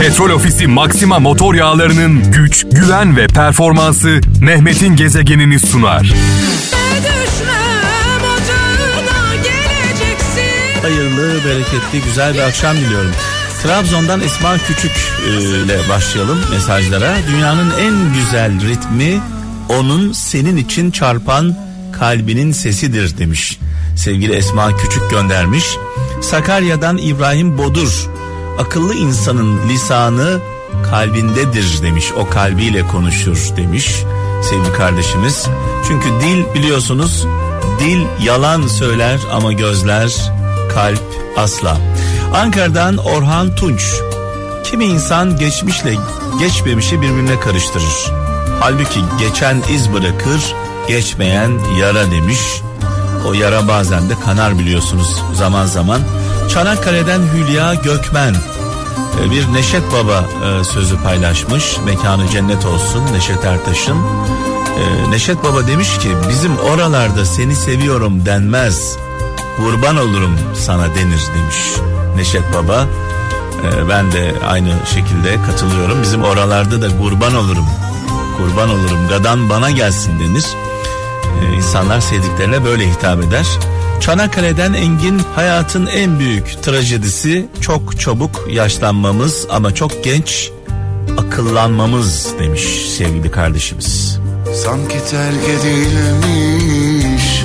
Petrol Ofisi Maxima motor yağlarının güç, güven ve performansı Mehmet'in gezegenini sunar. Hayırlı, bereketli, güzel bir akşam diliyorum. Trabzon'dan Esma Küçük e, ile başlayalım mesajlara. Dünyanın en güzel ritmi onun senin için çarpan kalbinin sesidir demiş. Sevgili Esma Küçük göndermiş. Sakarya'dan İbrahim Bodur. Akıllı insanın lisanı kalbindedir demiş. O kalbiyle konuşur demiş sevgili kardeşimiz. Çünkü dil biliyorsunuz dil yalan söyler ama gözler kalp asla. Ankara'dan Orhan Tunç. Kimi insan geçmişle geçmemişi birbirine karıştırır. Halbuki geçen iz bırakır, geçmeyen yara demiş. O yara bazen de kanar biliyorsunuz zaman zaman. Çanakkale'den Hülya Gökmen bir Neşet Baba e, sözü paylaşmış. Mekanı cennet olsun Neşet Ertaş'ın. E, Neşet Baba demiş ki bizim oralarda seni seviyorum denmez. Kurban olurum sana denir demiş Neşet Baba. Ben de aynı şekilde katılıyorum. Bizim oralarda da kurban olurum. Kurban olurum gadan bana gelsin denir. İnsanlar sevdiklerine böyle hitap eder. Çanakkale'den Engin hayatın en büyük trajedisi çok çabuk yaşlanmamız ama çok genç akıllanmamız demiş sevgili kardeşimiz. Sanki terk edilmiş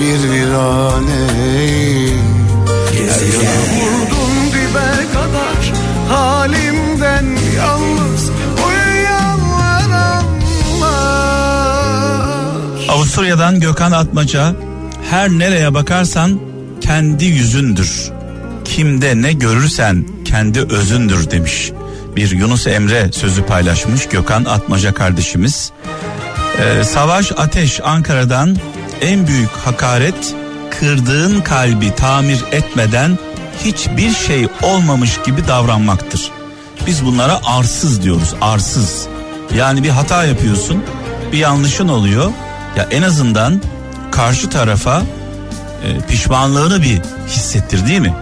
bir viraneyim Vurdum Avusturya'dan Gökhan Atmaca her nereye bakarsan kendi yüzündür. Kimde ne görürsen kendi özündür demiş. Bir Yunus Emre sözü paylaşmış Gökhan Atmaca kardeşimiz. Ee, Savaş Ateş Ankara'dan en büyük hakaret kırdığın kalbi tamir etmeden hiçbir şey olmamış gibi davranmaktır. Biz bunlara arsız diyoruz arsız. Yani bir hata yapıyorsun bir yanlışın oluyor ya en azından karşı tarafa e, pişmanlığını bir hissettir değil mi?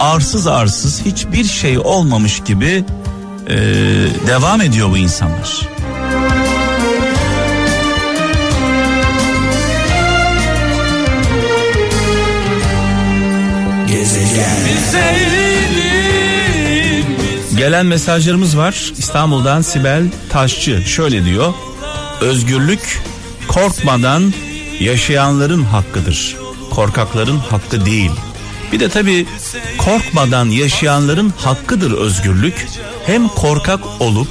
Arsız arsız hiçbir şey olmamış gibi e, devam ediyor bu insanlar. Gelen mesajlarımız var. İstanbul'dan Sibel Taşçı şöyle diyor. Özgürlük korkmadan yaşayanların hakkıdır. Korkakların hakkı değil. Bir de tabii korkmadan yaşayanların hakkıdır özgürlük. Hem korkak olup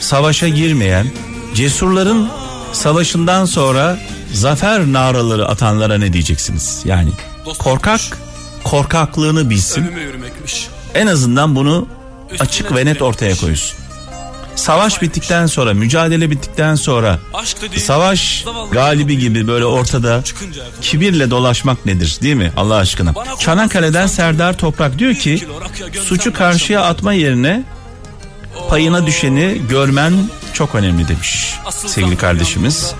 savaşa girmeyen, cesurların savaşından sonra zafer naraları atanlara ne diyeceksiniz? Yani korkak korkaklığını bilsin. En azından bunu açık ve net ortaya koysun. Savaş bittikten sonra, mücadele bittikten sonra savaş galibi gibi böyle ortada kibirle dolaşmak nedir değil mi Allah aşkına? Çanakkale'den Serdar Toprak diyor ki suçu karşıya atma yerine payına düşeni görmen çok önemli demiş sevgili kardeşimiz.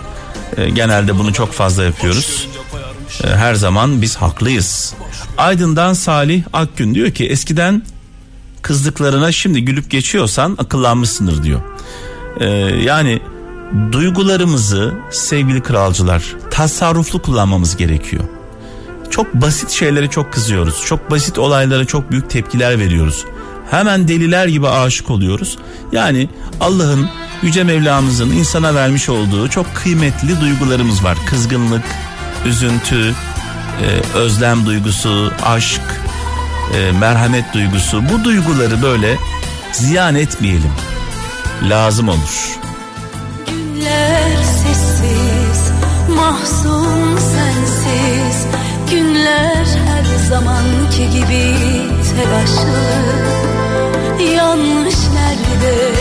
Ee, genelde bunu çok fazla yapıyoruz. Ee, her zaman biz haklıyız. Aydın'dan Salih Akgün diyor ki eskiden kızdıklarına şimdi gülüp geçiyorsan akıllanmışsındır diyor. Ee, yani duygularımızı sevgili kralcılar tasarruflu kullanmamız gerekiyor. Çok basit şeylere çok kızıyoruz. Çok basit olaylara çok büyük tepkiler veriyoruz. Hemen deliler gibi aşık oluyoruz. Yani Allah'ın Yüce Mevlamızın insana vermiş olduğu çok kıymetli duygularımız var. Kızgınlık, üzüntü, e, özlem duygusu, aşk, e, merhamet duygusu bu duyguları böyle ziyan etmeyelim. Lazım olur. Günler sessiz, mahzun sensiz. Günler her zamanki gibi telaşlı. Yanlış nerede?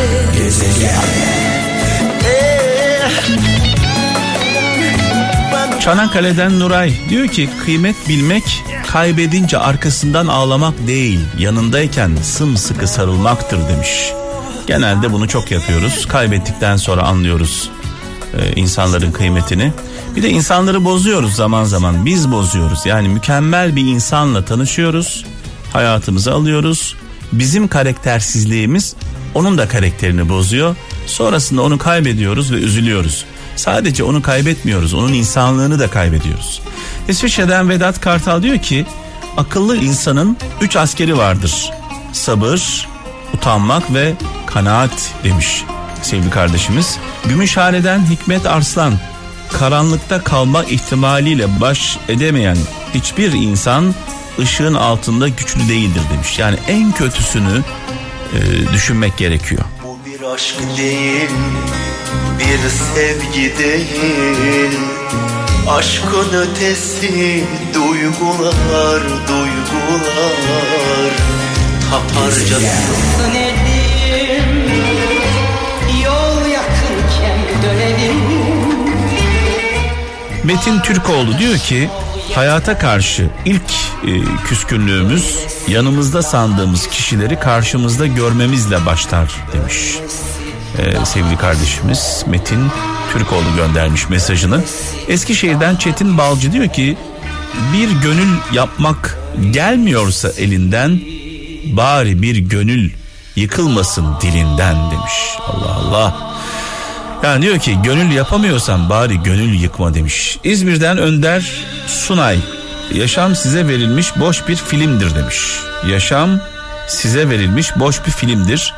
Çanakkale'den Nuray diyor ki kıymet bilmek kaybedince arkasından ağlamak değil yanındayken sımsıkı sarılmaktır demiş. Genelde bunu çok yapıyoruz. Kaybettikten sonra anlıyoruz e, insanların kıymetini. Bir de insanları bozuyoruz zaman zaman. Biz bozuyoruz. Yani mükemmel bir insanla tanışıyoruz. Hayatımıza alıyoruz. bizim karaktersizliğimiz onun da karakterini bozuyor. Sonrasında onu kaybediyoruz ve üzülüyoruz. Sadece onu kaybetmiyoruz, onun insanlığını da kaybediyoruz. İsviçre'den Vedat Kartal diyor ki, akıllı insanın üç askeri vardır. Sabır, utanmak ve kanaat demiş sevgili kardeşimiz. Gümüşhane'den Hikmet Arslan, karanlıkta kalma ihtimaliyle baş edemeyen hiçbir insan ışığın altında güçlü değildir demiş. Yani en kötüsünü e, düşünmek gerekiyor. Bu bir aşk değil, bir sevgi değil. Aşkın ötesi duygular, duygular. Taparcasın Dönelim Yol yakınken dönelim Metin Türkoğlu diyor ki hayata karşı ilk e, küskünlüğümüz yanımızda sandığımız kişileri karşımızda görmemizle başlar demiş. E, sevgili kardeşimiz Metin Türkoğlu göndermiş mesajını. Eskişehir'den Çetin Balcı diyor ki bir gönül yapmak gelmiyorsa elinden bari bir gönül yıkılmasın dilinden demiş. Allah Allah. Yani diyor ki gönül yapamıyorsan bari gönül yıkma demiş. İzmir'den Önder Sunay yaşam size verilmiş boş bir filmdir demiş. Yaşam size verilmiş boş bir filmdir.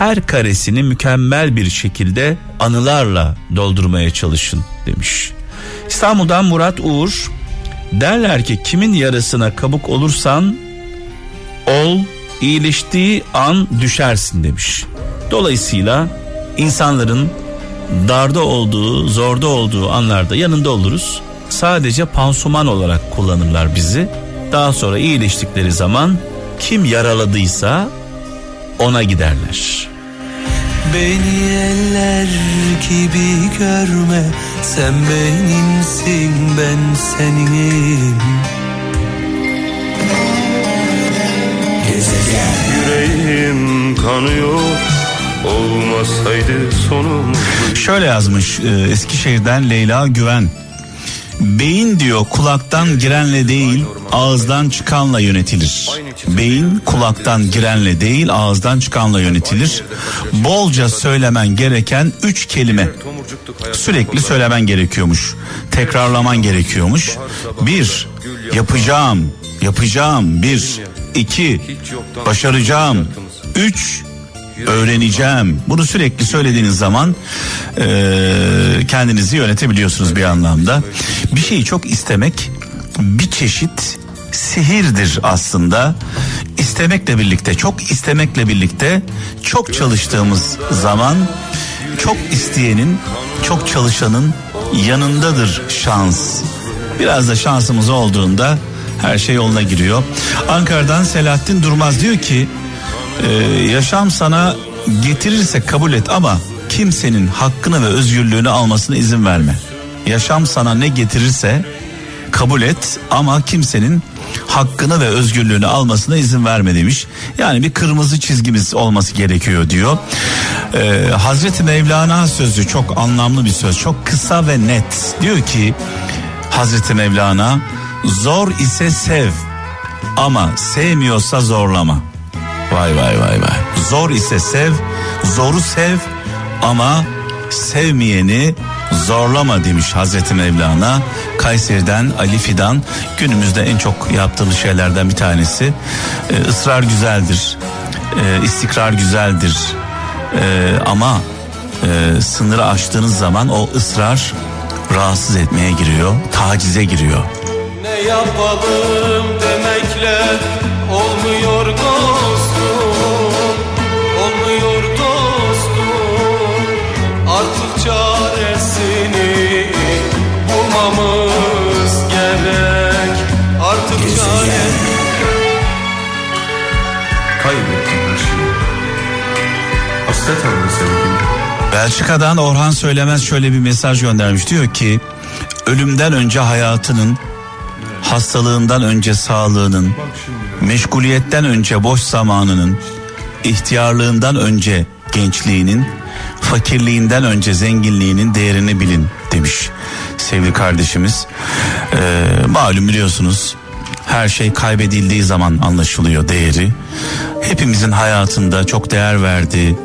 Her karesini mükemmel bir şekilde anılarla doldurmaya çalışın demiş. İstanbul'dan Murat Uğur derler ki kimin yarısına kabuk olursan ol iyileştiği an düşersin demiş. Dolayısıyla insanların darda olduğu, zorda olduğu anlarda yanında oluruz. Sadece pansuman olarak kullanırlar bizi. Daha sonra iyileştikleri zaman kim yaraladıysa ona giderler. Beni eller gibi görme Sen benimsin ben seninim Yüreğim kanıyor Olmasaydı sonum Şöyle yazmış e, Eskişehir'den Leyla Güven. Beyin diyor kulaktan girenle değil ağızdan çıkanla yönetilir. Beyin kulaktan girenle değil ağızdan çıkanla yönetilir. Bolca söylemen gereken üç kelime. Sürekli söylemen gerekiyormuş. Tekrarlaman gerekiyormuş. Bir, yapacağım, yapacağım. Bir, iki, başaracağım. Üç, öğreneceğim. Bunu sürekli söylediğiniz zaman e, kendinizi yönetebiliyorsunuz bir anlamda. Bir şeyi çok istemek bir çeşit sihirdir aslında. İstemekle birlikte, çok istemekle birlikte çok çalıştığımız zaman çok isteyenin, çok çalışanın yanındadır şans. Biraz da şansımız olduğunda her şey yoluna giriyor. Ankara'dan Selahattin Durmaz diyor ki ee, yaşam sana getirirse kabul et ama kimsenin hakkını ve özgürlüğünü almasına izin verme. Yaşam sana ne getirirse kabul et ama kimsenin hakkını ve özgürlüğünü almasına izin verme demiş. Yani bir kırmızı çizgimiz olması gerekiyor diyor. Ee, Hazreti Mevlana sözü çok anlamlı bir söz. Çok kısa ve net. Diyor ki Hazreti Mevlana zor ise sev ama sevmiyorsa zorlama. Vay vay vay vay. Zor ise sev, zoru sev ama sevmeyeni zorlama demiş Hazreti Mevlana. Kayseri'den Ali Fidan günümüzde en çok yaptığımız şeylerden bir tanesi. Ee, ısrar güzeldir, ee, istikrar güzeldir Ee, ama e, sınırı aştığınız zaman o ısrar rahatsız etmeye giriyor, tacize giriyor. Ne yapalım demekle Belçika'dan Orhan Söylemez şöyle bir mesaj göndermiş. Diyor ki ölümden önce hayatının, hastalığından önce sağlığının, meşguliyetten önce boş zamanının, ihtiyarlığından önce gençliğinin, fakirliğinden önce zenginliğinin değerini bilin demiş sevgili kardeşimiz. Ee, malum biliyorsunuz Her şey kaybedildiği zaman anlaşılıyor değeri. Hepimizin hayatında çok değer verdiği,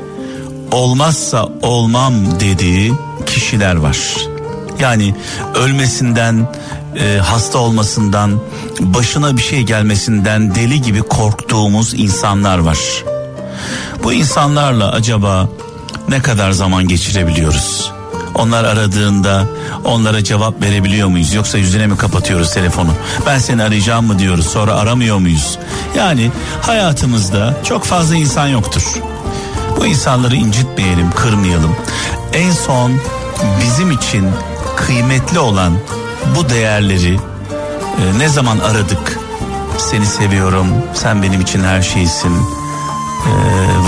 olmazsa olmam dediği kişiler var. Yani ölmesinden, e, hasta olmasından, başına bir şey gelmesinden deli gibi korktuğumuz insanlar var. Bu insanlarla acaba ne kadar zaman geçirebiliyoruz? Onlar aradığında onlara cevap verebiliyor muyuz? Yoksa yüzüne mi kapatıyoruz telefonu? Ben seni arayacağım mı diyoruz sonra aramıyor muyuz? Yani hayatımızda çok fazla insan yoktur. Bu insanları incitmeyelim, kırmayalım. En son bizim için kıymetli olan bu değerleri e, ne zaman aradık? Seni seviyorum, sen benim için her şeysin, e,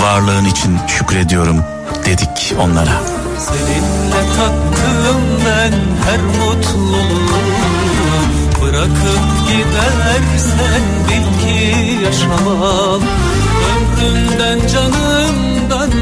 varlığın için şükrediyorum dedik onlara. Seninle tattım ben her mutluluğu Bırakıp gidersen bil ki yaşamam Ömrümden ister